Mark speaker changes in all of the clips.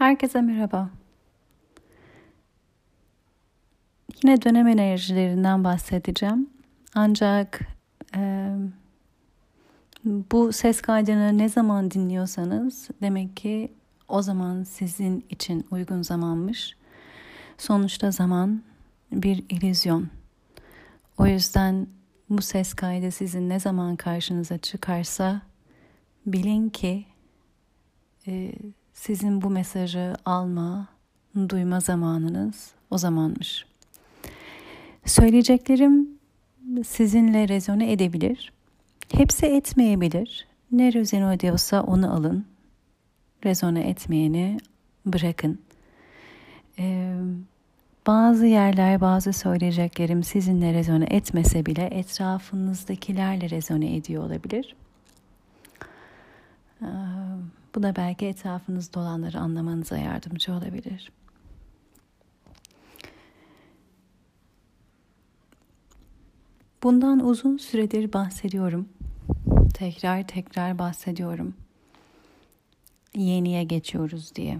Speaker 1: Herkese merhaba. Yine dönem enerjilerinden bahsedeceğim. Ancak e, bu ses kaydını ne zaman dinliyorsanız demek ki o zaman sizin için uygun zamanmış. Sonuçta zaman bir illüzyon. O yüzden bu ses kaydı sizin ne zaman karşınıza çıkarsa bilin ki e, sizin bu mesajı alma, duyma zamanınız o zamanmış. Söyleyeceklerim sizinle rezone edebilir. Hepsi etmeyebilir. Ne rezone ediyorsa onu alın. Rezone etmeyeni bırakın. Ee, bazı yerler, bazı söyleyeceklerim sizinle rezone etmese bile etrafınızdakilerle rezone ediyor olabilir. Ee, bu da belki etrafınızda olanları anlamanıza yardımcı olabilir. Bundan uzun süredir bahsediyorum. Tekrar tekrar bahsediyorum. Yeniye geçiyoruz diye.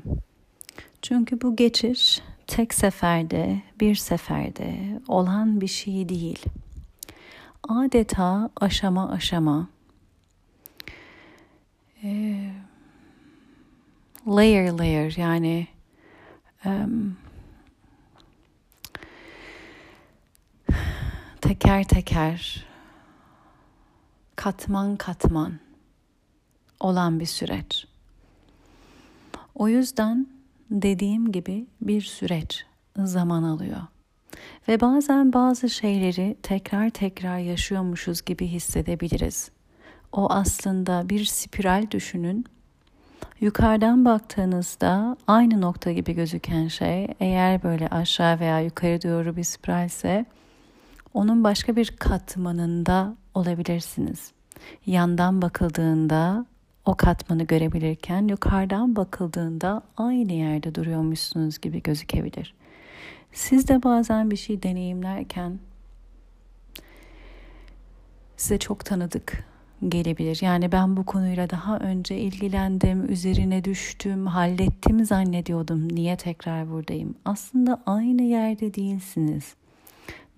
Speaker 1: Çünkü bu geçiş tek seferde, bir seferde olan bir şey değil. Adeta aşama aşama e, layer layer yani um, teker teker katman katman olan bir süreç. O yüzden dediğim gibi bir süreç zaman alıyor. Ve bazen bazı şeyleri tekrar tekrar yaşıyormuşuz gibi hissedebiliriz. O aslında bir spiral düşünün. Yukarıdan baktığınızda aynı nokta gibi gözüken şey eğer böyle aşağı veya yukarı doğru bir spiralse onun başka bir katmanında olabilirsiniz. Yandan bakıldığında o katmanı görebilirken yukarıdan bakıldığında aynı yerde duruyormuşsunuz gibi gözükebilir. Siz de bazen bir şey deneyimlerken size çok tanıdık gelebilir. Yani ben bu konuyla daha önce ilgilendim, üzerine düştüm, hallettim zannediyordum. Niye tekrar buradayım? Aslında aynı yerde değilsiniz.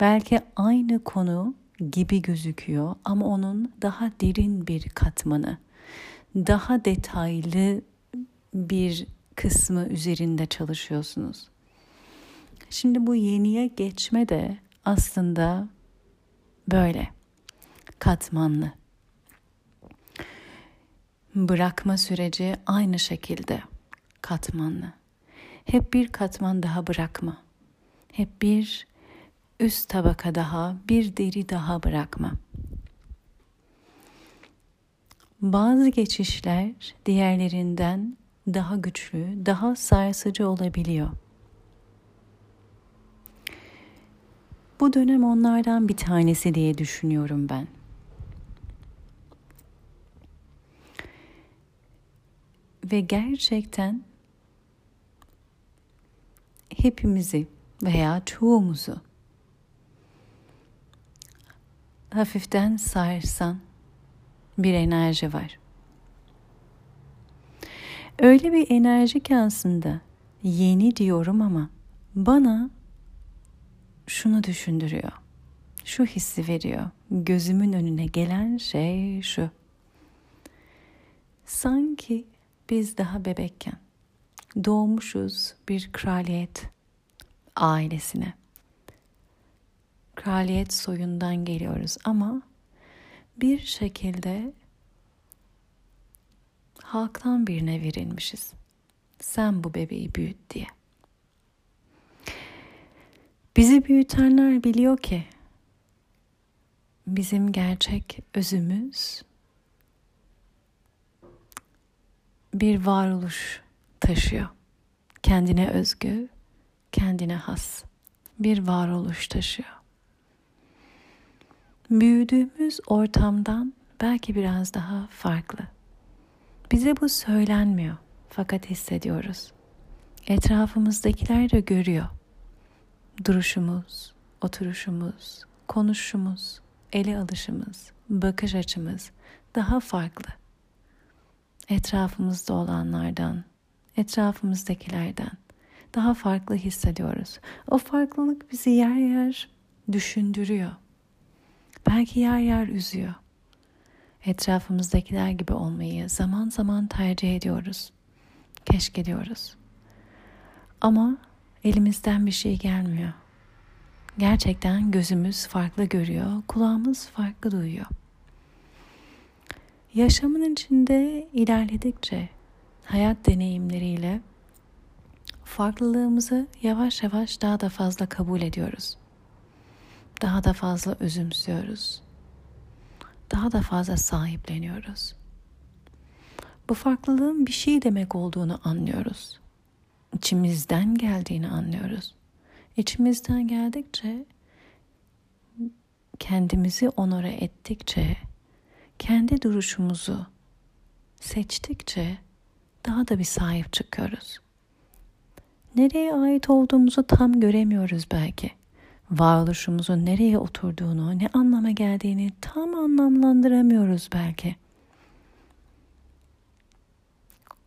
Speaker 1: Belki aynı konu gibi gözüküyor ama onun daha derin bir katmanı, daha detaylı bir kısmı üzerinde çalışıyorsunuz. Şimdi bu yeniye geçme de aslında böyle katmanlı. Bırakma süreci aynı şekilde katmanlı. Hep bir katman daha bırakma. Hep bir üst tabaka daha, bir deri daha bırakma. Bazı geçişler diğerlerinden daha güçlü, daha sarsıcı olabiliyor. Bu dönem onlardan bir tanesi diye düşünüyorum ben. Ve gerçekten hepimizi veya çoğumuzu hafiften sarsan bir enerji var. Öyle bir enerji ki aslında yeni diyorum ama bana şunu düşündürüyor. Şu hissi veriyor. Gözümün önüne gelen şey şu. Sanki biz daha bebekken doğmuşuz bir kraliyet ailesine kraliyet soyundan geliyoruz ama bir şekilde halktan birine verilmişiz. Sen bu bebeği büyüt diye. Bizi büyütenler biliyor ki bizim gerçek özümüz bir varoluş taşıyor. Kendine özgü, kendine has bir varoluş taşıyor büyüdüğümüz ortamdan belki biraz daha farklı. Bize bu söylenmiyor fakat hissediyoruz. Etrafımızdakiler de görüyor. Duruşumuz, oturuşumuz, konuşumuz, ele alışımız, bakış açımız daha farklı. Etrafımızda olanlardan etrafımızdakilerden daha farklı hissediyoruz. O farklılık bizi yer yer düşündürüyor. Belki yer yer üzüyor. Etrafımızdakiler gibi olmayı zaman zaman tercih ediyoruz. Keşke diyoruz. Ama elimizden bir şey gelmiyor. Gerçekten gözümüz farklı görüyor, kulağımız farklı duyuyor. Yaşamın içinde ilerledikçe hayat deneyimleriyle farklılığımızı yavaş yavaş daha da fazla kabul ediyoruz. Daha da fazla özümsüyoruz. Daha da fazla sahipleniyoruz. Bu farklılığın bir şey demek olduğunu anlıyoruz. İçimizden geldiğini anlıyoruz. İçimizden geldikçe kendimizi onore ettikçe kendi duruşumuzu seçtikçe daha da bir sahip çıkıyoruz. Nereye ait olduğumuzu tam göremiyoruz belki. Varoluşumuzun nereye oturduğunu, ne anlama geldiğini tam anlamlandıramıyoruz belki.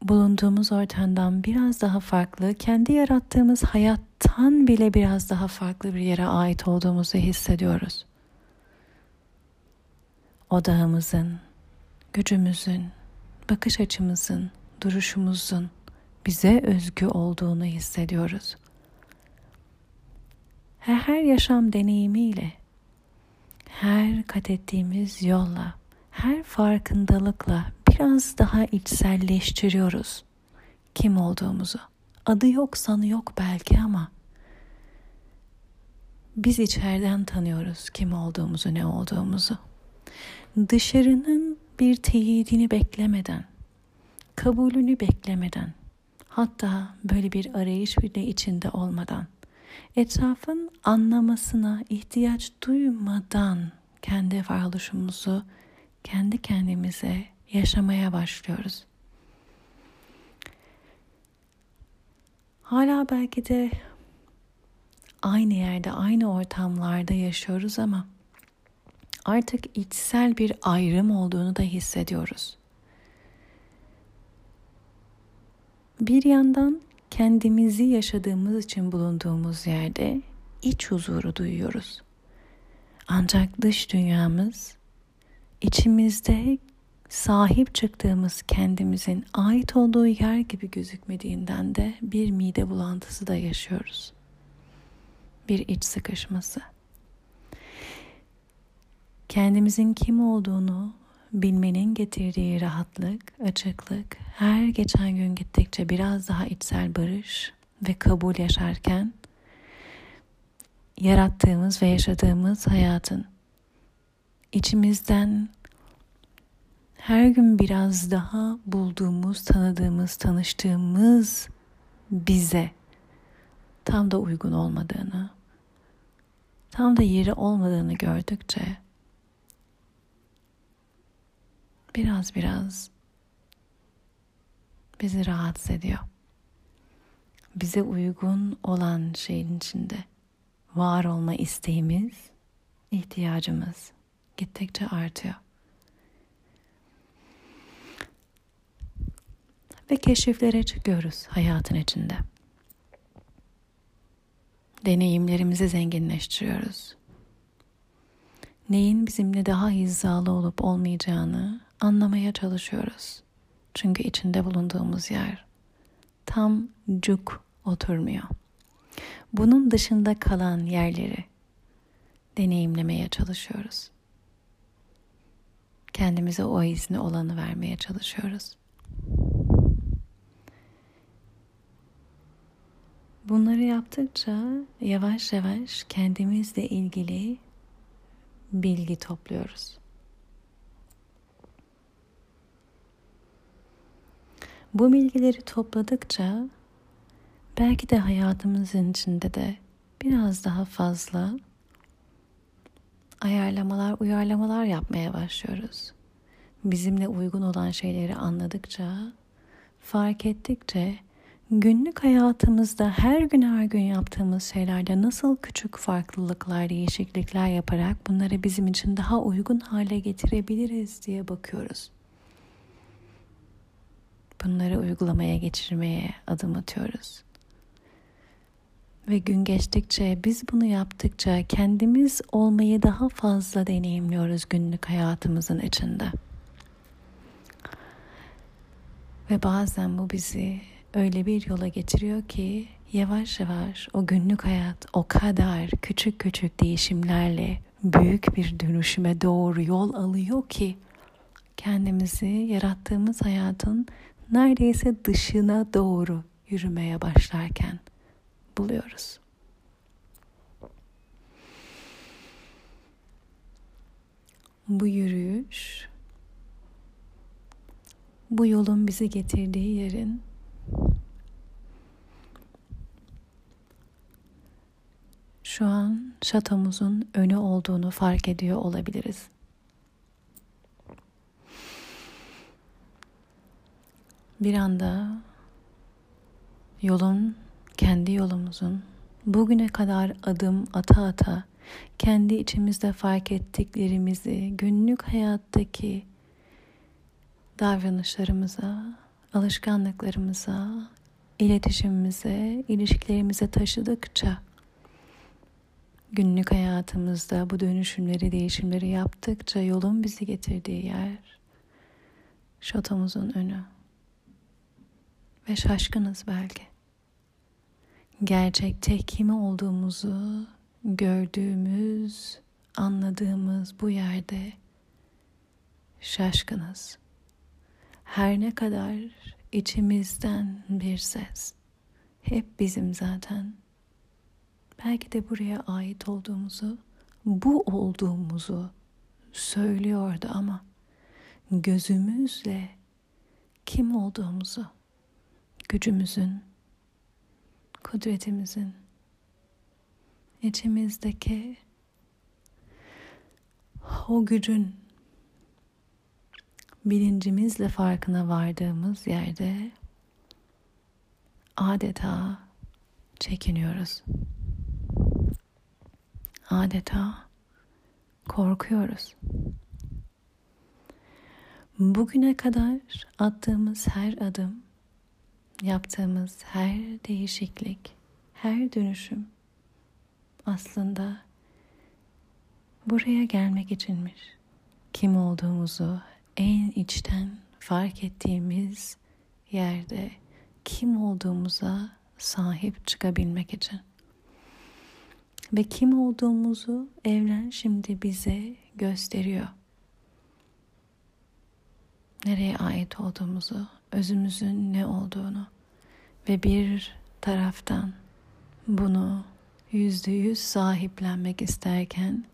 Speaker 1: Bulunduğumuz ortamdan biraz daha farklı, kendi yarattığımız hayattan bile biraz daha farklı bir yere ait olduğumuzu hissediyoruz odağımızın, gücümüzün, bakış açımızın, duruşumuzun bize özgü olduğunu hissediyoruz. Her, her yaşam deneyimiyle, her kat ettiğimiz yolla, her farkındalıkla biraz daha içselleştiriyoruz kim olduğumuzu. Adı yok, sanı yok belki ama biz içeriden tanıyoruz kim olduğumuzu, ne olduğumuzu dışarının bir teyidini beklemeden, kabulünü beklemeden, hatta böyle bir arayış bile içinde olmadan, etrafın anlamasına ihtiyaç duymadan kendi varoluşumuzu kendi kendimize yaşamaya başlıyoruz. Hala belki de aynı yerde, aynı ortamlarda yaşıyoruz ama artık içsel bir ayrım olduğunu da hissediyoruz. Bir yandan kendimizi yaşadığımız için bulunduğumuz yerde iç huzuru duyuyoruz. Ancak dış dünyamız içimizde sahip çıktığımız kendimizin ait olduğu yer gibi gözükmediğinden de bir mide bulantısı da yaşıyoruz. Bir iç sıkışması kendimizin kim olduğunu bilmenin getirdiği rahatlık, açıklık her geçen gün gittikçe biraz daha içsel barış ve kabul yaşarken yarattığımız ve yaşadığımız hayatın içimizden her gün biraz daha bulduğumuz, tanıdığımız, tanıştığımız bize tam da uygun olmadığını, tam da yeri olmadığını gördükçe biraz biraz bizi rahatsız ediyor. Bize uygun olan şeyin içinde var olma isteğimiz, ihtiyacımız gittikçe artıyor. Ve keşiflere çıkıyoruz hayatın içinde. Deneyimlerimizi zenginleştiriyoruz. Neyin bizimle daha hizalı olup olmayacağını anlamaya çalışıyoruz. Çünkü içinde bulunduğumuz yer tam cuk oturmuyor. Bunun dışında kalan yerleri deneyimlemeye çalışıyoruz. Kendimize o izni olanı vermeye çalışıyoruz. Bunları yaptıkça yavaş yavaş kendimizle ilgili bilgi topluyoruz. Bu bilgileri topladıkça belki de hayatımızın içinde de biraz daha fazla ayarlamalar, uyarlamalar yapmaya başlıyoruz. Bizimle uygun olan şeyleri anladıkça, fark ettikçe günlük hayatımızda her gün her gün yaptığımız şeylerde nasıl küçük farklılıklar, değişiklikler yaparak bunları bizim için daha uygun hale getirebiliriz diye bakıyoruz. Bunları uygulamaya geçirmeye adım atıyoruz. Ve gün geçtikçe biz bunu yaptıkça kendimiz olmayı daha fazla deneyimliyoruz günlük hayatımızın içinde. Ve bazen bu bizi öyle bir yola getiriyor ki yavaş yavaş o günlük hayat o kadar küçük küçük değişimlerle büyük bir dönüşüme doğru yol alıyor ki kendimizi yarattığımız hayatın neredeyse dışına doğru yürümeye başlarken buluyoruz. Bu yürüyüş bu yolun bizi getirdiği yerin şu an şatomuzun önü olduğunu fark ediyor olabiliriz. Bir anda yolun, kendi yolumuzun bugüne kadar adım ata ata kendi içimizde fark ettiklerimizi günlük hayattaki davranışlarımıza, alışkanlıklarımıza, iletişimimize, ilişkilerimize taşıdıkça günlük hayatımızda bu dönüşümleri, değişimleri yaptıkça yolun bizi getirdiği yer şatomuzun önü. Ve şaşkınız belki. Gerçekte kim olduğumuzu gördüğümüz, anladığımız bu yerde şaşkınız. Her ne kadar içimizden bir ses hep bizim zaten belki de buraya ait olduğumuzu, bu olduğumuzu söylüyordu ama gözümüzle kim olduğumuzu, gücümüzün, kudretimizin, içimizdeki o gücün bilincimizle farkına vardığımız yerde adeta çekiniyoruz adeta korkuyoruz. Bugüne kadar attığımız her adım, yaptığımız her değişiklik, her dönüşüm aslında buraya gelmek içinmiş. Kim olduğumuzu en içten fark ettiğimiz yerde kim olduğumuza sahip çıkabilmek için ve kim olduğumuzu evren şimdi bize gösteriyor. Nereye ait olduğumuzu, özümüzün ne olduğunu ve bir taraftan bunu yüzde yüz sahiplenmek isterken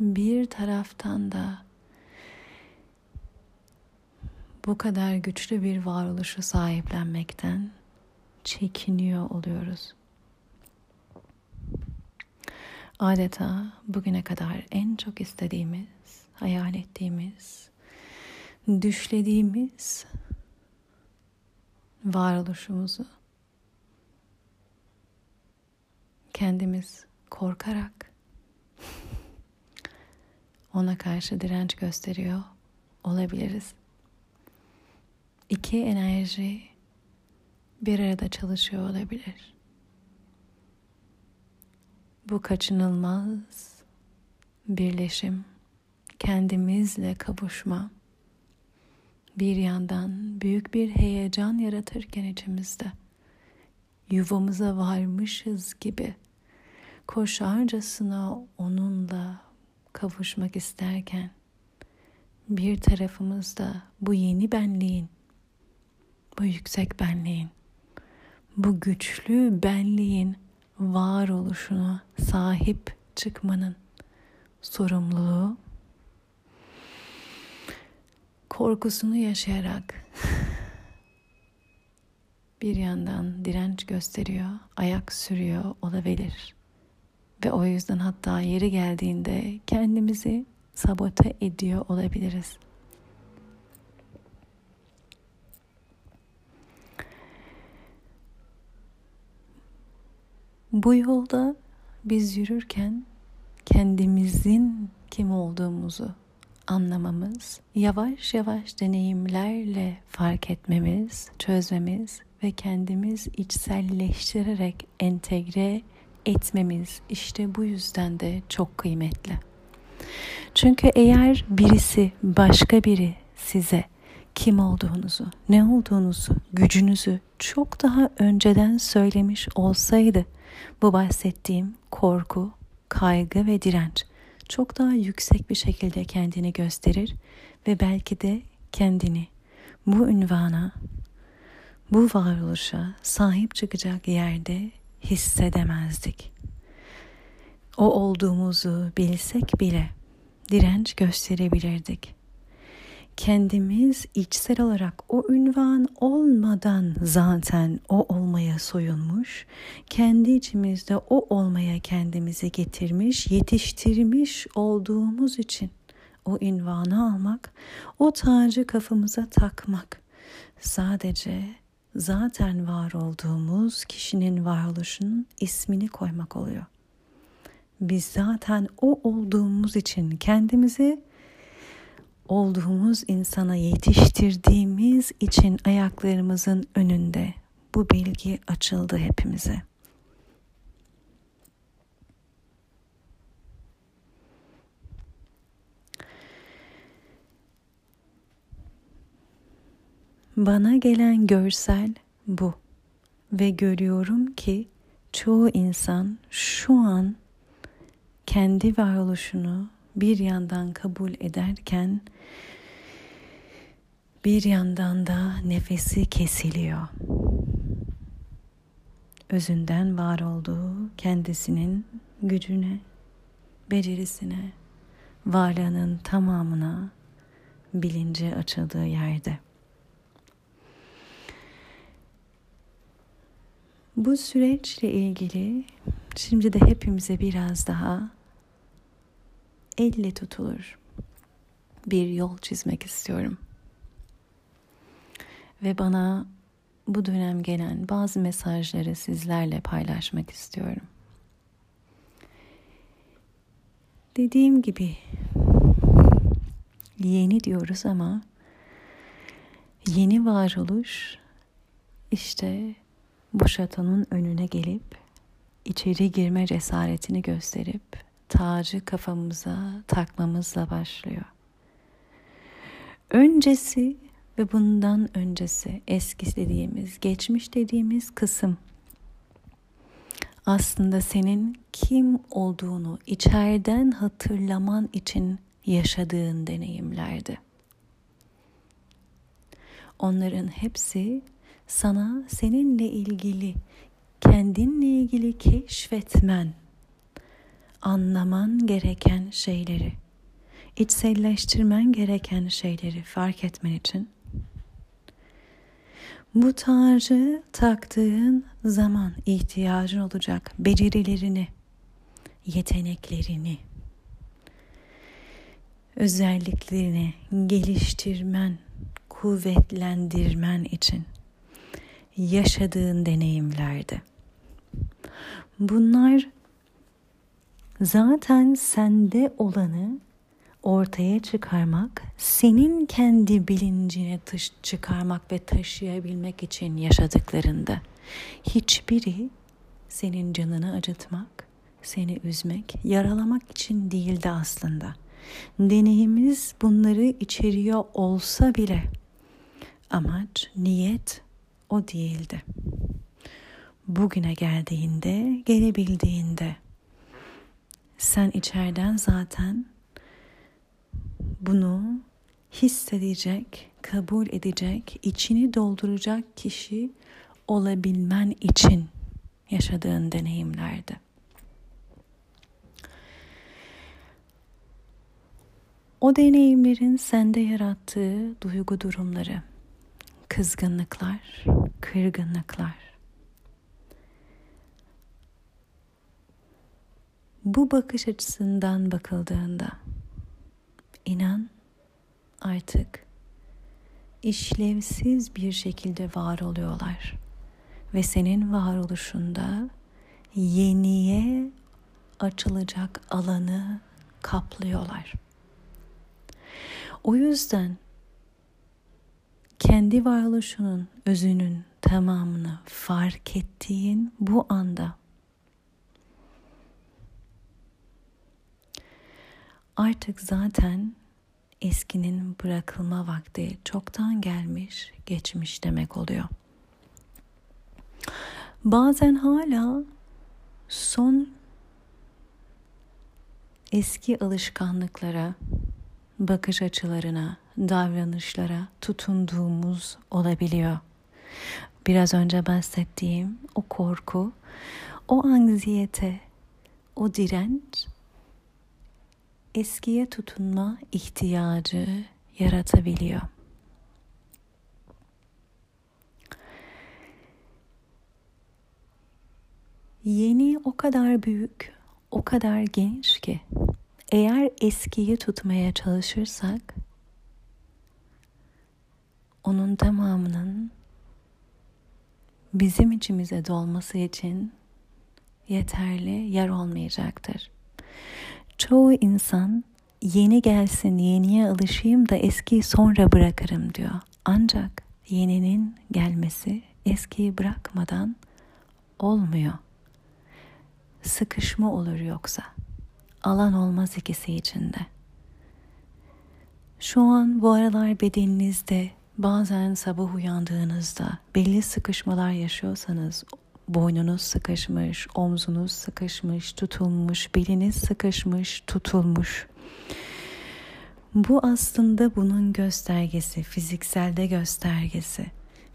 Speaker 1: bir taraftan da bu kadar güçlü bir varoluşu sahiplenmekten çekiniyor oluyoruz. Adeta bugüne kadar en çok istediğimiz, hayal ettiğimiz, düşlediğimiz varoluşumuzu kendimiz korkarak ona karşı direnç gösteriyor olabiliriz. İki enerji bir arada çalışıyor olabilir. Bu kaçınılmaz birleşim, kendimizle kavuşma bir yandan büyük bir heyecan yaratırken içimizde yuvamıza varmışız gibi koşarcasına onunla kavuşmak isterken bir tarafımızda bu yeni benliğin, bu yüksek benliğin, bu güçlü benliğin varoluşuna sahip çıkmanın sorumluluğu korkusunu yaşayarak bir yandan direnç gösteriyor, ayak sürüyor olabilir. Ve o yüzden hatta yeri geldiğinde kendimizi sabote ediyor olabiliriz. Bu yolda biz yürürken kendimizin kim olduğumuzu anlamamız, yavaş yavaş deneyimlerle fark etmemiz, çözmemiz ve kendimiz içselleştirerek entegre etmemiz işte bu yüzden de çok kıymetli. Çünkü eğer birisi başka biri size kim olduğunuzu, ne olduğunuzu, gücünüzü çok daha önceden söylemiş olsaydı bu bahsettiğim korku, kaygı ve direnç çok daha yüksek bir şekilde kendini gösterir ve belki de kendini bu ünvana, bu varoluşa sahip çıkacak yerde hissedemezdik. O olduğumuzu bilsek bile direnç gösterebilirdik kendimiz içsel olarak o ünvan olmadan zaten o olmaya soyunmuş, kendi içimizde o olmaya kendimizi getirmiş, yetiştirmiş olduğumuz için o ünvanı almak, o tacı kafamıza takmak sadece zaten var olduğumuz kişinin varoluşunun ismini koymak oluyor. Biz zaten o olduğumuz için kendimizi olduğumuz insana yetiştirdiğimiz için ayaklarımızın önünde bu bilgi açıldı hepimize. Bana gelen görsel bu ve görüyorum ki çoğu insan şu an kendi varoluşunu bir yandan kabul ederken bir yandan da nefesi kesiliyor. Özünden var olduğu kendisinin gücüne, becerisine, varlığının tamamına bilinci açıldığı yerde. Bu süreçle ilgili şimdi de hepimize biraz daha elle tutulur bir yol çizmek istiyorum. Ve bana bu dönem gelen bazı mesajları sizlerle paylaşmak istiyorum. Dediğim gibi yeni diyoruz ama yeni varoluş işte bu şatonun önüne gelip içeri girme cesaretini gösterip tacı kafamıza takmamızla başlıyor. Öncesi ve bundan öncesi eski dediğimiz, geçmiş dediğimiz kısım aslında senin kim olduğunu içeriden hatırlaman için yaşadığın deneyimlerdi. Onların hepsi sana seninle ilgili, kendinle ilgili keşfetmen anlaman gereken şeyleri, içselleştirmen gereken şeyleri fark etmen için bu tacı taktığın zaman ihtiyacın olacak becerilerini, yeteneklerini, özelliklerini geliştirmen, kuvvetlendirmen için yaşadığın deneyimlerdi. Bunlar zaten sende olanı ortaya çıkarmak, senin kendi bilincine taş çıkarmak ve taşıyabilmek için yaşadıklarında hiçbiri senin canını acıtmak, seni üzmek, yaralamak için değildi aslında. Deneyimiz bunları içeriyor olsa bile amaç, niyet o değildi. Bugüne geldiğinde, gelebildiğinde sen içeriden zaten bunu hissedecek, kabul edecek, içini dolduracak kişi olabilmen için yaşadığın deneyimlerdi. O deneyimlerin sende yarattığı duygu durumları, kızgınlıklar, kırgınlıklar, Bu bakış açısından bakıldığında inan artık işlevsiz bir şekilde var oluyorlar ve senin varoluşunda yeniye açılacak alanı kaplıyorlar. O yüzden kendi varoluşunun, özünün tamamını fark ettiğin bu anda artık zaten eskinin bırakılma vakti çoktan gelmiş, geçmiş demek oluyor. Bazen hala son eski alışkanlıklara, bakış açılarına, davranışlara tutunduğumuz olabiliyor. Biraz önce bahsettiğim o korku, o anksiyete, o direnç eskiye tutunma ihtiyacı yaratabiliyor. Yeni o kadar büyük, o kadar geniş ki eğer eskiyi tutmaya çalışırsak onun tamamının bizim içimize dolması için yeterli yer olmayacaktır. Çoğu insan yeni gelsin, yeniye alışayım da eskiyi sonra bırakırım diyor. Ancak yeninin gelmesi eskiyi bırakmadan olmuyor. Sıkışma olur yoksa. Alan olmaz ikisi içinde. Şu an bu aralar bedeninizde bazen sabah uyandığınızda belli sıkışmalar yaşıyorsanız boynunuz sıkışmış, omzunuz sıkışmış, tutulmuş, beliniz sıkışmış, tutulmuş. Bu aslında bunun göstergesi, fizikselde göstergesi.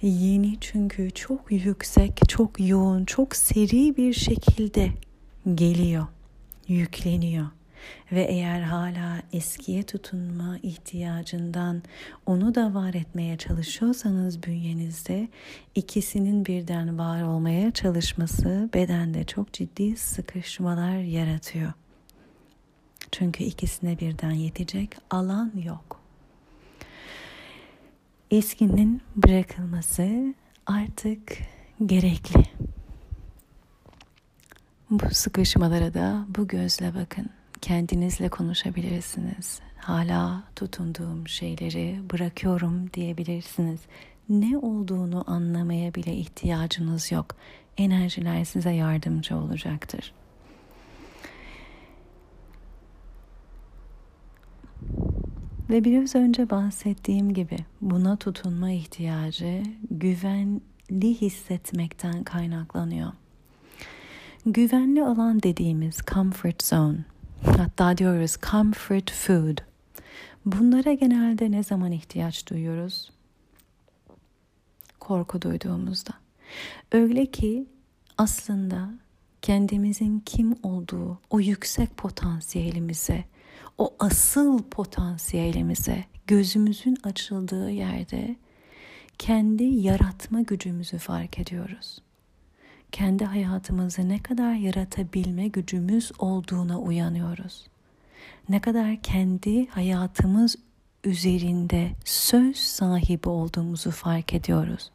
Speaker 1: Yeni çünkü çok yüksek, çok yoğun, çok seri bir şekilde geliyor, yükleniyor ve eğer hala eskiye tutunma ihtiyacından onu da var etmeye çalışıyorsanız bünyenizde ikisinin birden var olmaya çalışması bedende çok ciddi sıkışmalar yaratıyor. Çünkü ikisine birden yetecek alan yok. Eskinin bırakılması artık gerekli. Bu sıkışmalara da bu gözle bakın kendinizle konuşabilirsiniz. Hala tutunduğum şeyleri bırakıyorum diyebilirsiniz. Ne olduğunu anlamaya bile ihtiyacınız yok. Enerjiler size yardımcı olacaktır. Ve biraz önce bahsettiğim gibi buna tutunma ihtiyacı güvenli hissetmekten kaynaklanıyor. Güvenli alan dediğimiz comfort zone Hatta diyoruz comfort food. Bunlara genelde ne zaman ihtiyaç duyuyoruz? Korku duyduğumuzda. Öyle ki aslında kendimizin kim olduğu, o yüksek potansiyelimize, o asıl potansiyelimize gözümüzün açıldığı yerde kendi yaratma gücümüzü fark ediyoruz kendi hayatımızı ne kadar yaratabilme gücümüz olduğuna uyanıyoruz. Ne kadar kendi hayatımız üzerinde söz sahibi olduğumuzu fark ediyoruz.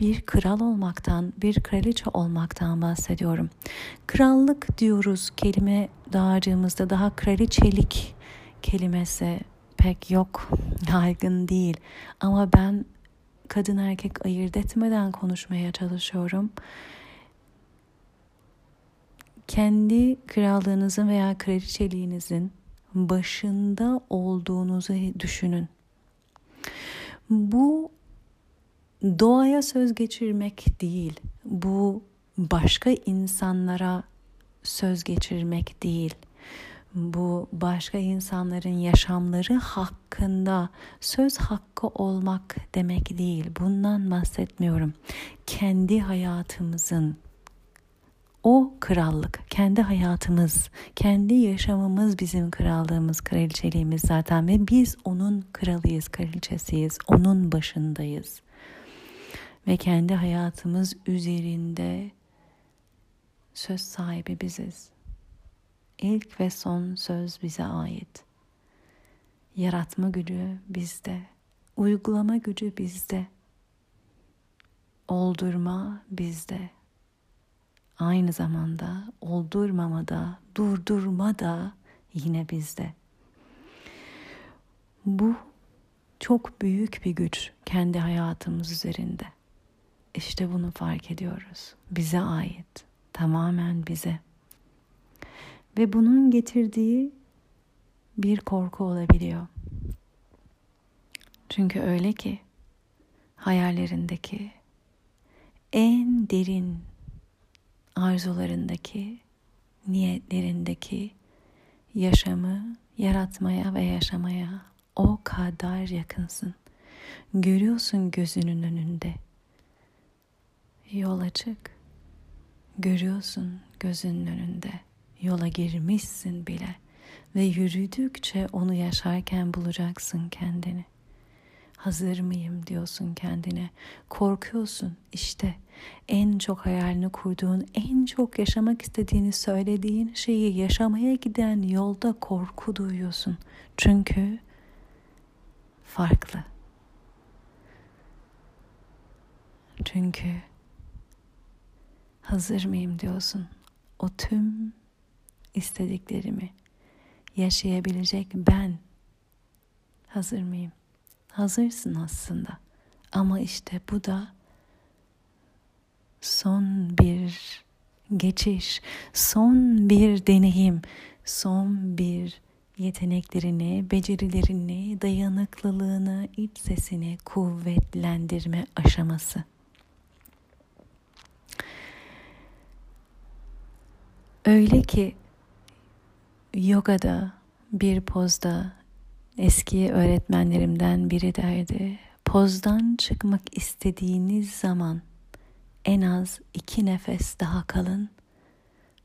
Speaker 1: Bir kral olmaktan, bir kraliçe olmaktan bahsediyorum. Krallık diyoruz kelime dağarcığımızda daha kraliçelik kelimesi pek yok, yaygın değil. Ama ben kadın erkek ayırt etmeden konuşmaya çalışıyorum kendi krallığınızın veya kraliçeliğinizin başında olduğunuzu düşünün. Bu doğaya söz geçirmek değil. Bu başka insanlara söz geçirmek değil. Bu başka insanların yaşamları hakkında söz hakkı olmak demek değil. Bundan bahsetmiyorum. Kendi hayatımızın o krallık, kendi hayatımız, kendi yaşamımız bizim krallığımız, kraliçeliğimiz zaten ve biz onun kralıyız, kraliçesiyiz, onun başındayız. Ve kendi hayatımız üzerinde söz sahibi biziz. İlk ve son söz bize ait. Yaratma gücü bizde, uygulama gücü bizde, oldurma bizde aynı zamanda oldurmama da, durdurma da yine bizde. Bu çok büyük bir güç kendi hayatımız üzerinde. İşte bunu fark ediyoruz. Bize ait. Tamamen bize. Ve bunun getirdiği bir korku olabiliyor. Çünkü öyle ki hayallerindeki en derin arzularındaki, niyetlerindeki yaşamı yaratmaya ve yaşamaya o kadar yakınsın. Görüyorsun gözünün önünde. Yol açık. Görüyorsun gözünün önünde. Yola girmişsin bile ve yürüdükçe onu yaşarken bulacaksın kendini. Hazır mıyım diyorsun kendine. Korkuyorsun işte en çok hayalini kurduğun, en çok yaşamak istediğini söylediğin şeyi yaşamaya giden yolda korku duyuyorsun. Çünkü farklı. Çünkü hazır mıyım diyorsun. O tüm istediklerimi yaşayabilecek ben hazır mıyım? Hazırsın aslında. Ama işte bu da son bir geçiş, son bir deneyim, son bir yeteneklerini, becerilerini, dayanıklılığını, iç sesini kuvvetlendirme aşaması. Öyle ki yogada bir pozda eski öğretmenlerimden biri derdi. Pozdan çıkmak istediğiniz zaman en az iki nefes daha kalın.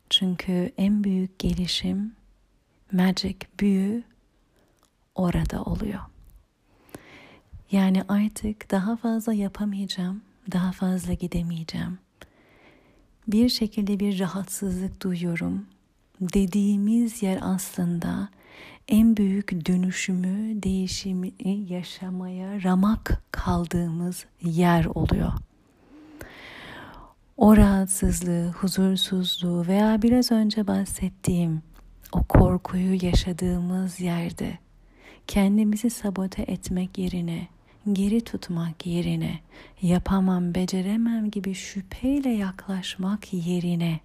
Speaker 1: Çünkü en büyük gelişim, magic büyü orada oluyor. Yani artık daha fazla yapamayacağım, daha fazla gidemeyeceğim. Bir şekilde bir rahatsızlık duyuyorum. Dediğimiz yer aslında en büyük dönüşümü, değişimi yaşamaya ramak kaldığımız yer oluyor. O rahatsızlığı, huzursuzluğu veya biraz önce bahsettiğim o korkuyu yaşadığımız yerde kendimizi sabote etmek yerine, geri tutmak yerine, yapamam, beceremem gibi şüpheyle yaklaşmak yerine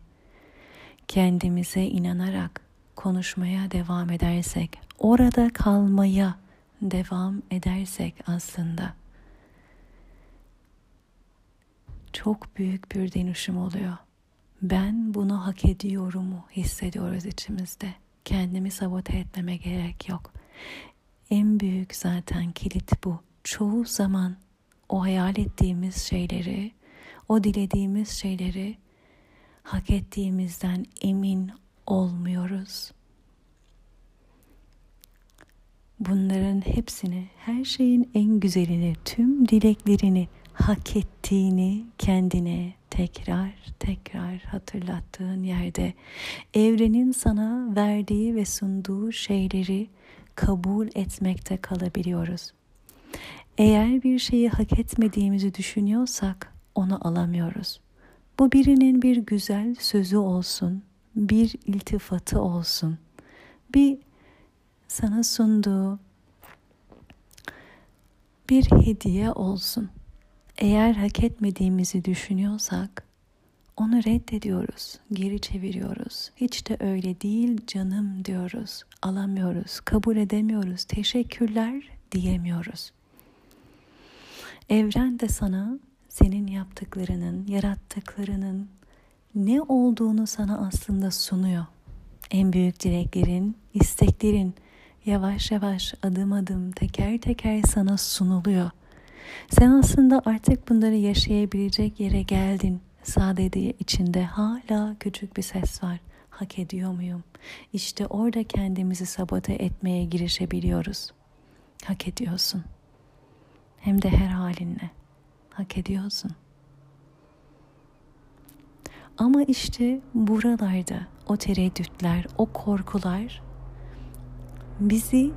Speaker 1: kendimize inanarak konuşmaya devam edersek, orada kalmaya devam edersek aslında çok büyük bir dönüşüm oluyor. Ben bunu hak ediyorumu hissediyoruz içimizde. Kendimi sabote etmeme gerek yok. En büyük zaten kilit bu. Çoğu zaman o hayal ettiğimiz şeyleri, o dilediğimiz şeyleri hak ettiğimizden emin olmuyoruz. Bunların hepsini, her şeyin en güzelini, tüm dileklerini hak ettiğini kendine tekrar tekrar hatırlattığın yerde evrenin sana verdiği ve sunduğu şeyleri kabul etmekte kalabiliyoruz. Eğer bir şeyi hak etmediğimizi düşünüyorsak onu alamıyoruz. Bu birinin bir güzel sözü olsun, bir iltifatı olsun, bir sana sunduğu bir hediye olsun. Eğer hak etmediğimizi düşünüyorsak onu reddediyoruz, geri çeviriyoruz. Hiç de öyle değil canım diyoruz. Alamıyoruz, kabul edemiyoruz. Teşekkürler diyemiyoruz. Evren de sana senin yaptıklarının, yarattıklarının ne olduğunu sana aslında sunuyor. En büyük dileklerin, isteklerin yavaş yavaş adım adım teker teker sana sunuluyor. Sen aslında artık bunları yaşayabilecek yere geldin. Sadece içinde hala küçük bir ses var. Hak ediyor muyum? İşte orada kendimizi sabote etmeye girişebiliyoruz. Hak ediyorsun. Hem de her halinle. Hak ediyorsun. Ama işte buralarda o tereddütler, o korkular bizi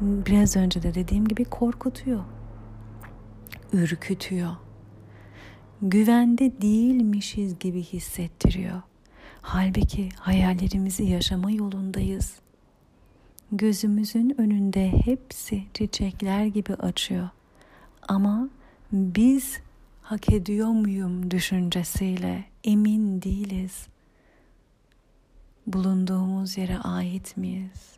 Speaker 1: biraz önce de dediğim gibi korkutuyor. Ürkütüyor. Güvende değilmişiz gibi hissettiriyor. Halbuki hayallerimizi yaşama yolundayız. gözümüzün önünde hepsi çiçekler gibi açıyor. Ama biz hak ediyor muyum düşüncesiyle emin değiliz. Bulunduğumuz yere ait miyiz?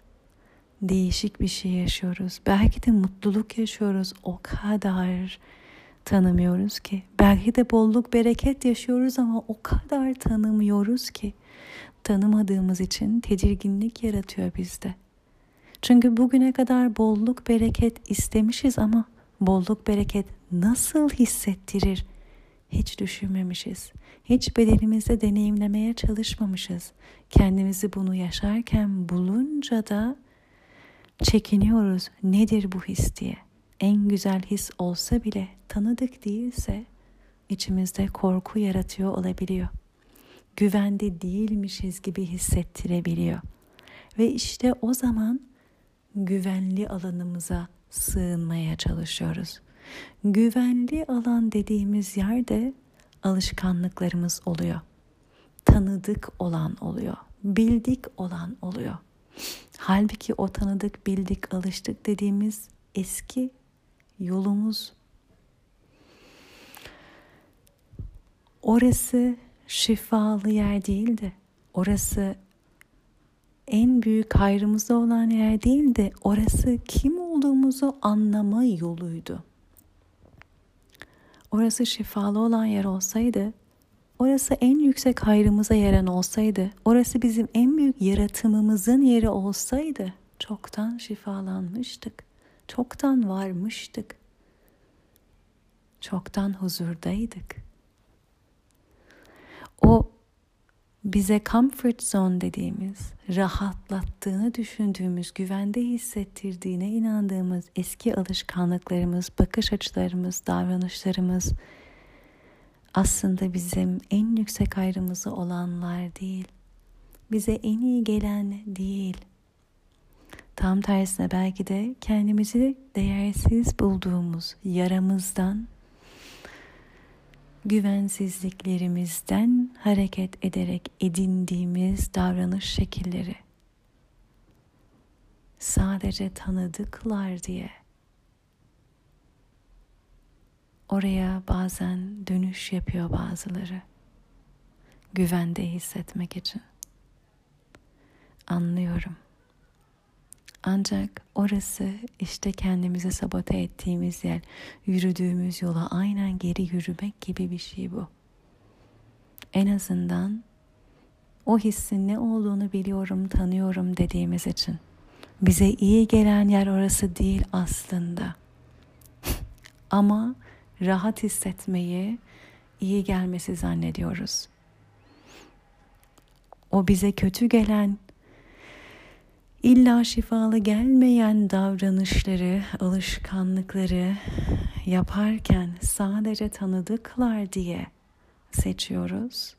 Speaker 1: Değişik bir şey yaşıyoruz. Belki de mutluluk yaşıyoruz. O kadar tanımıyoruz ki. Belki de bolluk bereket yaşıyoruz ama o kadar tanımıyoruz ki. Tanımadığımız için tedirginlik yaratıyor bizde. Çünkü bugüne kadar bolluk bereket istemişiz ama bolluk bereket nasıl hissettirir hiç düşünmemişiz. Hiç bedenimizde deneyimlemeye çalışmamışız. Kendimizi bunu yaşarken bulunca da çekiniyoruz. Nedir bu his diye. En güzel his olsa bile tanıdık değilse içimizde korku yaratıyor olabiliyor. Güvende değilmişiz gibi hissettirebiliyor. Ve işte o zaman güvenli alanımıza sığınmaya çalışıyoruz. Güvenli alan dediğimiz yerde alışkanlıklarımız oluyor. Tanıdık olan oluyor. Bildik olan oluyor. Halbuki o tanıdık, bildik, alıştık dediğimiz eski yolumuz. Orası şifalı yer değildi. Orası en büyük hayrımıza olan yer değildi. Orası kim olduğumuzu anlama yoluydu. Orası şifalı olan yer olsaydı, orası en yüksek hayrımıza yeren olsaydı, orası bizim en büyük yaratımımızın yeri olsaydı çoktan şifalanmıştık. Çoktan varmıştık. Çoktan huzurdaydık. O bize comfort zone dediğimiz, rahatlattığını düşündüğümüz, güvende hissettirdiğine inandığımız eski alışkanlıklarımız, bakış açılarımız, davranışlarımız aslında bizim en yüksek ayrımızı olanlar değil. Bize en iyi gelen değil. Tam tersine belki de kendimizi değersiz bulduğumuz yaramızdan güvensizliklerimizden hareket ederek edindiğimiz davranış şekilleri. Sadece tanıdıklar diye. Oraya bazen dönüş yapıyor bazıları. Güvende hissetmek için. Anlıyorum ancak orası işte kendimizi sabote ettiğimiz yer, yürüdüğümüz yola aynen geri yürümek gibi bir şey bu. En azından o hissin ne olduğunu biliyorum, tanıyorum dediğimiz için. Bize iyi gelen yer orası değil aslında. Ama rahat hissetmeyi iyi gelmesi zannediyoruz. O bize kötü gelen illa şifalı gelmeyen davranışları, alışkanlıkları yaparken sadece tanıdıklar diye seçiyoruz.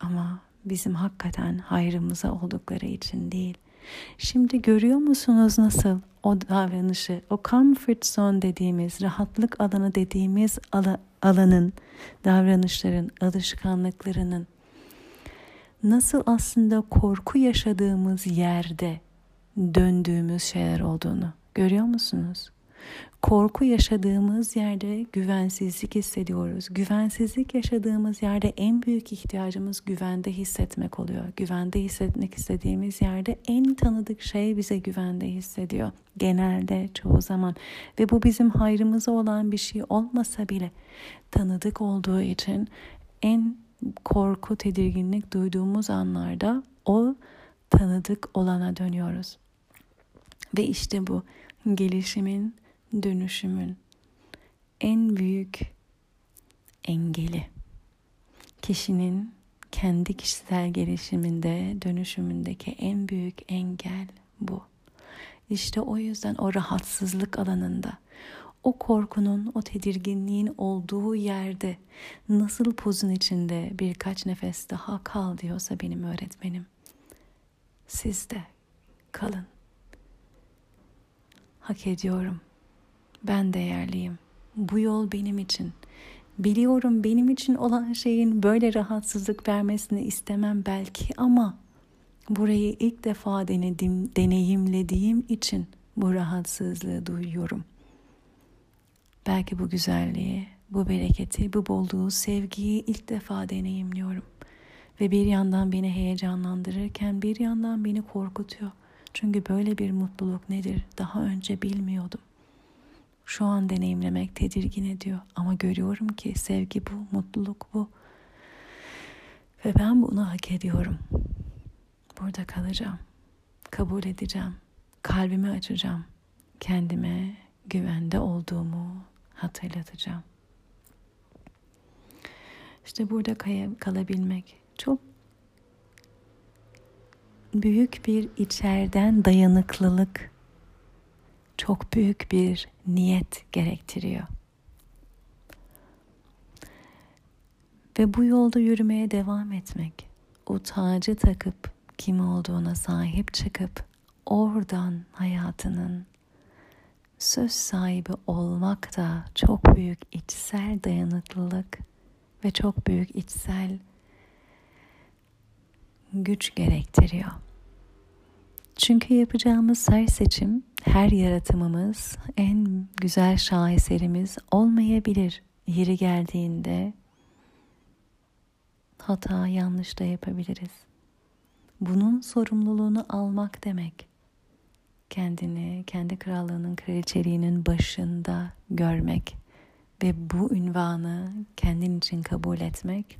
Speaker 1: Ama bizim hakikaten hayrımıza oldukları için değil. Şimdi görüyor musunuz nasıl o davranışı, o comfort zone dediğimiz, rahatlık alanı dediğimiz alanın, davranışların, alışkanlıklarının nasıl aslında korku yaşadığımız yerde döndüğümüz şeyler olduğunu görüyor musunuz? Korku yaşadığımız yerde güvensizlik hissediyoruz. Güvensizlik yaşadığımız yerde en büyük ihtiyacımız güvende hissetmek oluyor. Güvende hissetmek istediğimiz yerde en tanıdık şey bize güvende hissediyor. Genelde çoğu zaman ve bu bizim hayrımıza olan bir şey olmasa bile tanıdık olduğu için en korku, tedirginlik duyduğumuz anlarda o tanıdık olana dönüyoruz. Ve işte bu gelişimin, dönüşümün en büyük engeli. Kişinin kendi kişisel gelişiminde, dönüşümündeki en büyük engel bu. İşte o yüzden o rahatsızlık alanında o korkunun, o tedirginliğin olduğu yerde nasıl pozun içinde birkaç nefes daha kal diyorsa benim öğretmenim. Siz de kalın. Hak ediyorum. Ben değerliyim. Bu yol benim için. Biliyorum benim için olan şeyin böyle rahatsızlık vermesini istemem belki ama Burayı ilk defa denedim, deneyimlediğim için bu rahatsızlığı duyuyorum. Belki bu güzelliği, bu bereketi, bu bolluğu, sevgiyi ilk defa deneyimliyorum. Ve bir yandan beni heyecanlandırırken bir yandan beni korkutuyor. Çünkü böyle bir mutluluk nedir daha önce bilmiyordum. Şu an deneyimlemek tedirgin ediyor ama görüyorum ki sevgi bu, mutluluk bu. Ve ben bunu hak ediyorum. Burada kalacağım. Kabul edeceğim. Kalbimi açacağım. Kendime güvende olduğumu hatırlatacağım. İşte burada kalabilmek çok büyük bir içerden dayanıklılık, çok büyük bir niyet gerektiriyor. Ve bu yolda yürümeye devam etmek, o tacı takıp kim olduğuna sahip çıkıp oradan hayatının söz sahibi olmak da çok büyük içsel dayanıklılık ve çok büyük içsel güç gerektiriyor. Çünkü yapacağımız her seçim, her yaratımımız en güzel şaheserimiz olmayabilir. Yeri geldiğinde hata, yanlış da yapabiliriz. Bunun sorumluluğunu almak demek. Kendini, kendi krallığının kraliçeliğinin başında görmek ve bu ünvanı kendin için kabul etmek,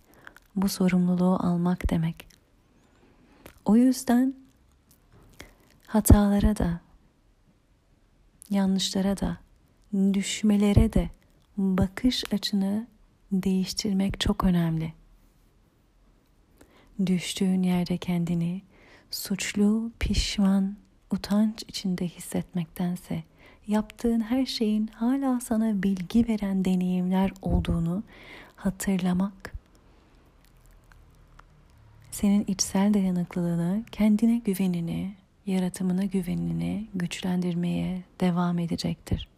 Speaker 1: bu sorumluluğu almak demek. O yüzden hatalara da, yanlışlara da, düşmelere de bakış açını değiştirmek çok önemli. Düştüğün yerde kendini suçlu, pişman, utanç içinde hissetmektense yaptığın her şeyin hala sana bilgi veren deneyimler olduğunu hatırlamak senin içsel dayanıklılığını, kendine güvenini, yaratımına güvenini güçlendirmeye devam edecektir.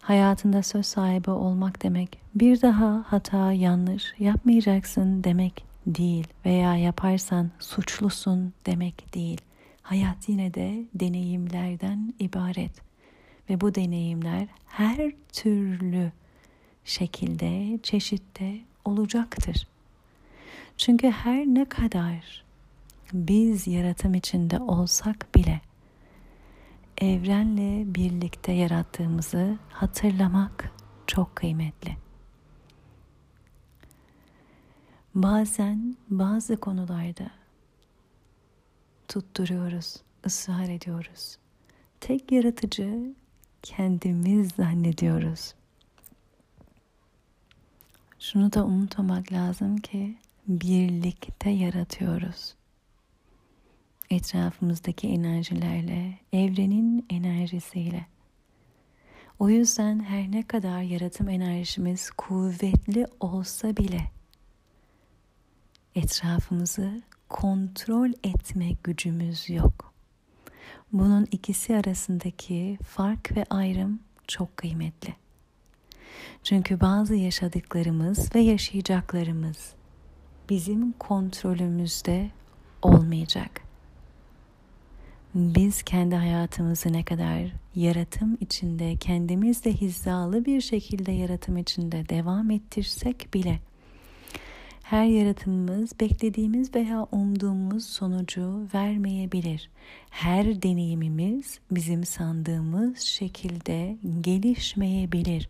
Speaker 1: Hayatında söz sahibi olmak demek bir daha hata, yanlış yapmayacaksın demek değil veya yaparsan suçlusun demek değil. Hayat yine de deneyimlerden ibaret ve bu deneyimler her türlü şekilde, çeşitte olacaktır. Çünkü her ne kadar biz yaratım içinde olsak bile evrenle birlikte yarattığımızı hatırlamak çok kıymetli. Bazen bazı konularda tutturuyoruz, ısrar ediyoruz. Tek yaratıcı kendimiz zannediyoruz. Şunu da unutmamak lazım ki birlikte yaratıyoruz. Etrafımızdaki enerjilerle, evrenin enerjisiyle. O yüzden her ne kadar yaratım enerjimiz kuvvetli olsa bile etrafımızı kontrol etme gücümüz yok. Bunun ikisi arasındaki fark ve ayrım çok kıymetli. Çünkü bazı yaşadıklarımız ve yaşayacaklarımız bizim kontrolümüzde olmayacak. Biz kendi hayatımızı ne kadar yaratım içinde, kendimizle hizalı bir şekilde yaratım içinde devam ettirsek bile her yaratımımız beklediğimiz veya umduğumuz sonucu vermeyebilir. Her deneyimimiz bizim sandığımız şekilde gelişmeyebilir.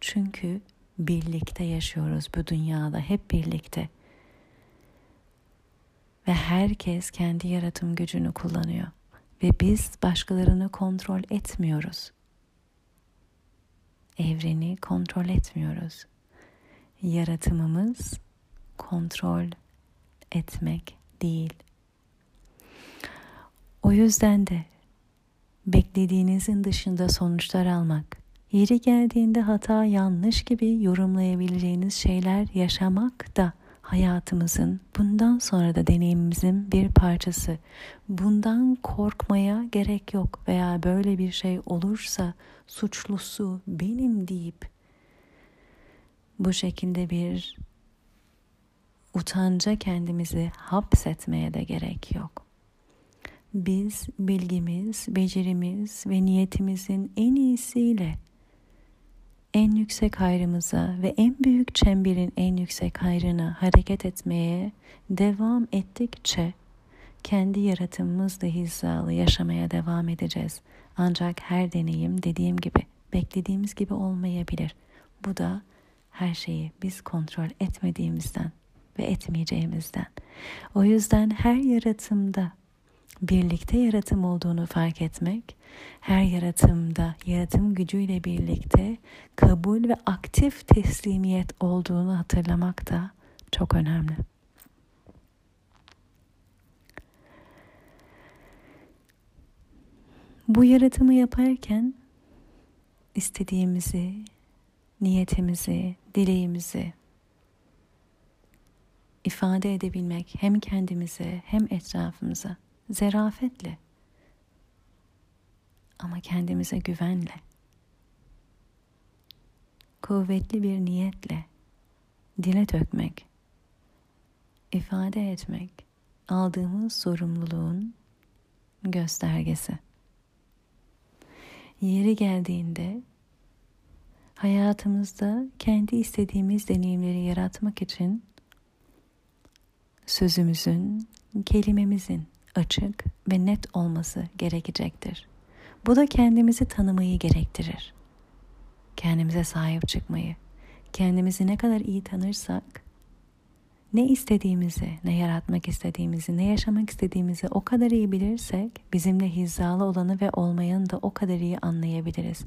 Speaker 1: Çünkü birlikte yaşıyoruz bu dünyada hep birlikte. Ve herkes kendi yaratım gücünü kullanıyor ve biz başkalarını kontrol etmiyoruz. Evreni kontrol etmiyoruz. Yaratımımız kontrol etmek değil. O yüzden de beklediğinizin dışında sonuçlar almak, yeri geldiğinde hata yanlış gibi yorumlayabileceğiniz şeyler yaşamak da hayatımızın bundan sonra da deneyimimizin bir parçası. Bundan korkmaya gerek yok veya böyle bir şey olursa suçlusu benim deyip bu şekilde bir utanca kendimizi hapsetmeye de gerek yok. Biz bilgimiz, becerimiz ve niyetimizin en iyisiyle en yüksek hayrımıza ve en büyük çemberin en yüksek hayrına hareket etmeye devam ettikçe kendi yaratımımızla hizalı yaşamaya devam edeceğiz. Ancak her deneyim dediğim gibi beklediğimiz gibi olmayabilir. Bu da her şeyi biz kontrol etmediğimizden ve etmeyeceğimizden. O yüzden her yaratımda birlikte yaratım olduğunu fark etmek, her yaratımda yaratım gücüyle birlikte kabul ve aktif teslimiyet olduğunu hatırlamak da çok önemli. Bu yaratımı yaparken istediğimizi, niyetimizi, dileğimizi ifade edebilmek hem kendimize hem etrafımıza zerafetle ama kendimize güvenle kuvvetli bir niyetle dile dökmek, ifade etmek aldığımız sorumluluğun göstergesi. Yeri geldiğinde hayatımızda kendi istediğimiz deneyimleri yaratmak için sözümüzün, kelimemizin açık ve net olması gerekecektir. Bu da kendimizi tanımayı gerektirir. Kendimize sahip çıkmayı, kendimizi ne kadar iyi tanırsak, ne istediğimizi, ne yaratmak istediğimizi, ne yaşamak istediğimizi o kadar iyi bilirsek, bizimle hizalı olanı ve olmayanı da o kadar iyi anlayabiliriz.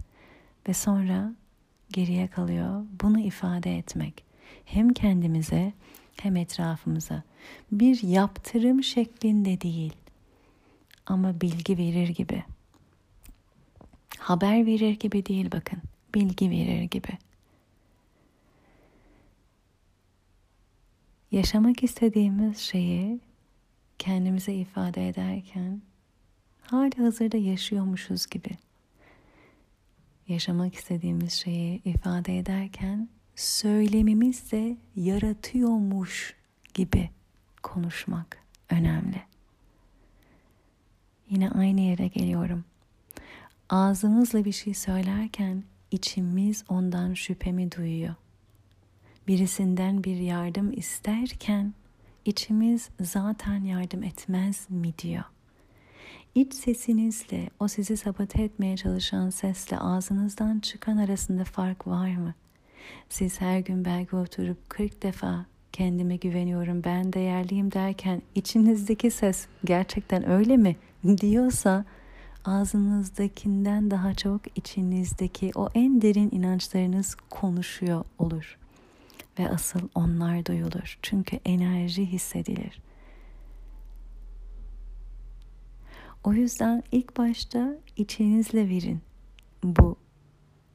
Speaker 1: Ve sonra geriye kalıyor bunu ifade etmek. Hem kendimize hem etrafımıza bir yaptırım şeklinde değil ama bilgi verir gibi. Haber verir gibi değil bakın. Bilgi verir gibi. Yaşamak istediğimiz şeyi kendimize ifade ederken hali hazırda yaşıyormuşuz gibi. Yaşamak istediğimiz şeyi ifade ederken söylemimiz de yaratıyormuş gibi konuşmak önemli. Yine aynı yere geliyorum. Ağzımızla bir şey söylerken içimiz ondan şüphemi duyuyor. Birisinden bir yardım isterken içimiz zaten yardım etmez mi diyor. İç sesinizle o sizi sabote etmeye çalışan sesle ağzınızdan çıkan arasında fark var mı? Siz her gün belki oturup 40 defa kendime güveniyorum, ben değerliyim derken içinizdeki ses gerçekten öyle mi diyorsa ağzınızdakinden daha çok içinizdeki o en derin inançlarınız konuşuyor olur. Ve asıl onlar duyulur. Çünkü enerji hissedilir. O yüzden ilk başta içinizle verin bu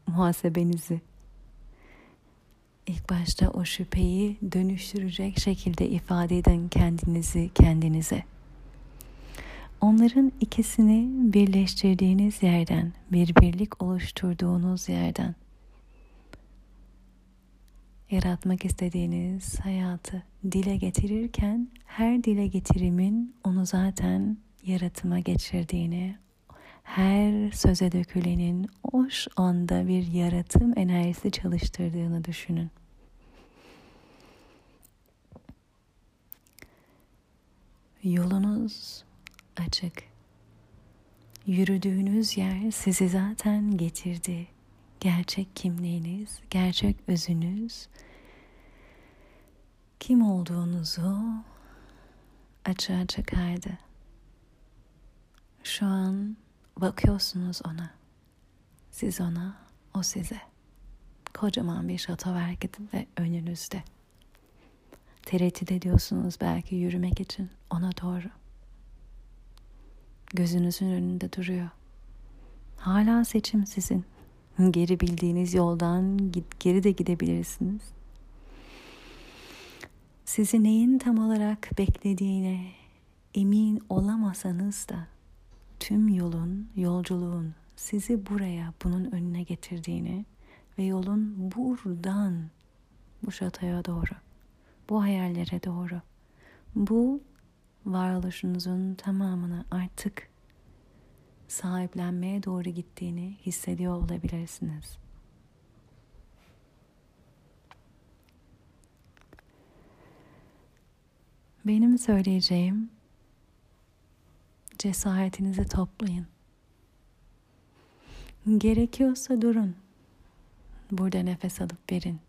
Speaker 1: muhasebenizi. İlk başta o şüpheyi dönüştürecek şekilde ifade edin kendinizi kendinize. Onların ikisini birleştirdiğiniz yerden, bir birlik oluşturduğunuz yerden yaratmak istediğiniz hayatı dile getirirken her dile getirimin onu zaten yaratıma geçirdiğini, her söze dökülenin o anda bir yaratım enerjisi çalıştırdığını düşünün. Yolunuz açık. Yürüdüğünüz yer sizi zaten getirdi. Gerçek kimliğiniz, gerçek özünüz, kim olduğunuzu açığa çıkardı. Şu an bakıyorsunuz ona. Siz ona, o size. Kocaman bir şato ve önünüzde. Tereddüt ediyorsunuz belki yürümek için ona doğru gözünüzün önünde duruyor. Hala seçim sizin. Geri bildiğiniz yoldan geri de gidebilirsiniz. Sizi neyin tam olarak beklediğine emin olamasanız da tüm yolun, yolculuğun sizi buraya, bunun önüne getirdiğini ve yolun buradan bu şatoya doğru, bu hayallere doğru, bu varoluşunuzun tamamını artık sahiplenmeye doğru gittiğini hissediyor olabilirsiniz. Benim söyleyeceğim cesaretinizi toplayın. Gerekiyorsa durun. Burada nefes alıp verin.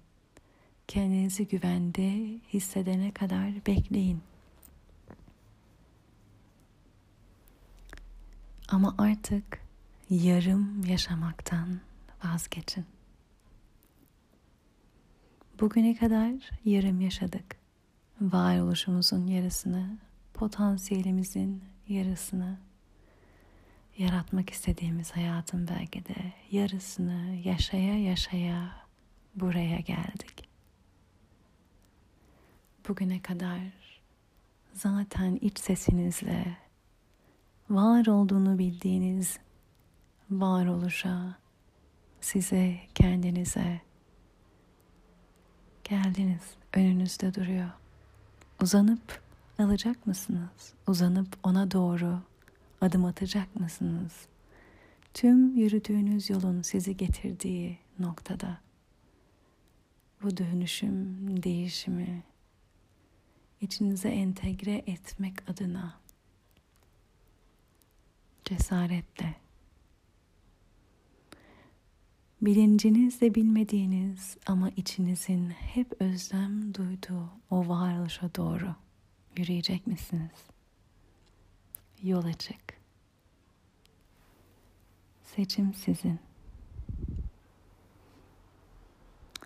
Speaker 1: Kendinizi güvende hissedene kadar bekleyin. Ama artık yarım yaşamaktan vazgeçin. Bugüne kadar yarım yaşadık. Varoluşumuzun yarısını, potansiyelimizin yarısını, yaratmak istediğimiz hayatın belki de yarısını yaşaya yaşaya buraya geldik. Bugüne kadar zaten iç sesinizle var olduğunu bildiğiniz varoluşa, size, kendinize geldiniz. Önünüzde duruyor. Uzanıp alacak mısınız? Uzanıp ona doğru adım atacak mısınız? Tüm yürüdüğünüz yolun sizi getirdiği noktada bu dönüşüm, değişimi içinize entegre etmek adına cesaretle bilincinizle bilmediğiniz ama içinizin hep özlem duyduğu o varoluşa doğru yürüyecek misiniz? Yol açık. Seçim sizin.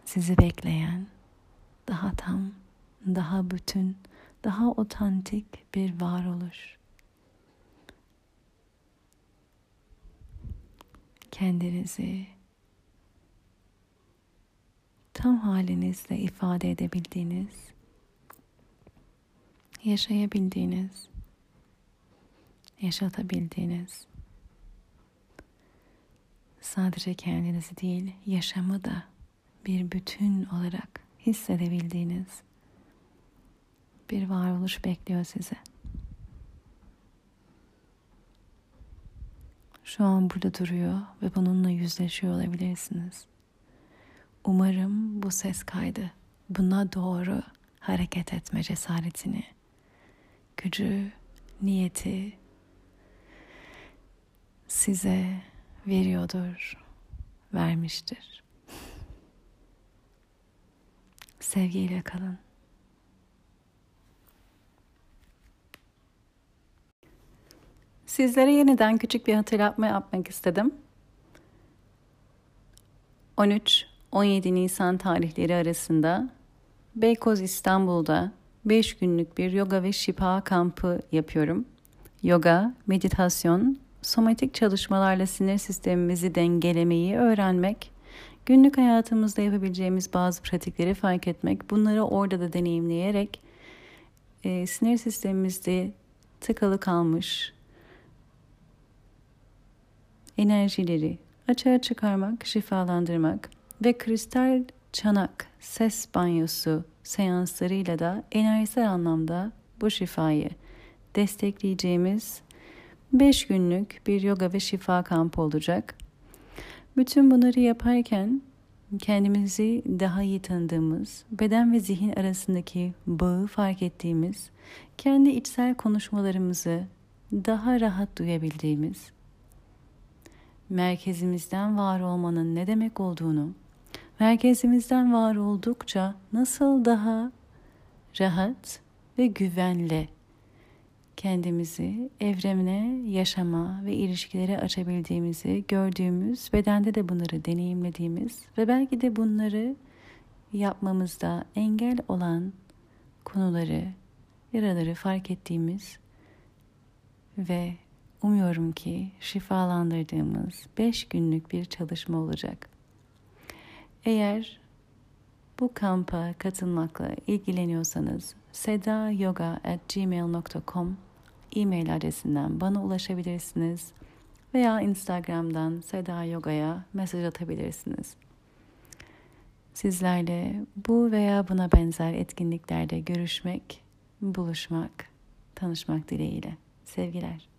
Speaker 1: Sizi bekleyen daha tam, daha bütün, daha otantik bir varoluş. Kendinizi tam halinizle ifade edebildiğiniz, yaşayabildiğiniz, yaşatabildiğiniz, sadece kendinizi değil, yaşamı da bir bütün olarak hissedebildiğiniz bir varoluş bekliyor sizi. Şu an burada duruyor ve bununla yüzleşiyor olabilirsiniz. Umarım bu ses kaydı buna doğru hareket etme cesaretini, gücü, niyeti size veriyordur, vermiştir. Sevgiyle kalın. Sizlere yeniden küçük bir hatırlatma yapmak istedim. 13 17 Nisan tarihleri arasında Beykoz İstanbul'da 5 günlük bir yoga ve şifa kampı yapıyorum. Yoga, meditasyon, somatik çalışmalarla sinir sistemimizi dengelemeyi öğrenmek, günlük hayatımızda yapabileceğimiz bazı pratikleri fark etmek, bunları orada da deneyimleyerek e, sinir sistemimizde tıkalı kalmış enerjileri açığa çıkarmak, şifalandırmak ve kristal çanak ses banyosu seanslarıyla da enerjisel anlamda bu şifayı destekleyeceğimiz 5 günlük bir yoga ve şifa kampı olacak. Bütün bunları yaparken kendimizi daha iyi tanıdığımız, beden ve zihin arasındaki bağı fark ettiğimiz, kendi içsel konuşmalarımızı daha rahat duyabildiğimiz, merkezimizden var olmanın ne demek olduğunu, merkezimizden var oldukça nasıl daha rahat ve güvenle kendimizi evremine, yaşama ve ilişkilere açabildiğimizi gördüğümüz, bedende de bunları deneyimlediğimiz ve belki de bunları yapmamızda engel olan konuları, yaraları fark ettiğimiz ve umuyorum ki şifalandırdığımız 5 günlük bir çalışma olacak. Eğer bu kampa katılmakla ilgileniyorsanız sedayoga@gmail.com e-mail adresinden bana ulaşabilirsiniz veya Instagram'dan Seda Yoga'ya mesaj atabilirsiniz. Sizlerle bu veya buna benzer etkinliklerde görüşmek, buluşmak, tanışmak dileğiyle. Sevgiler.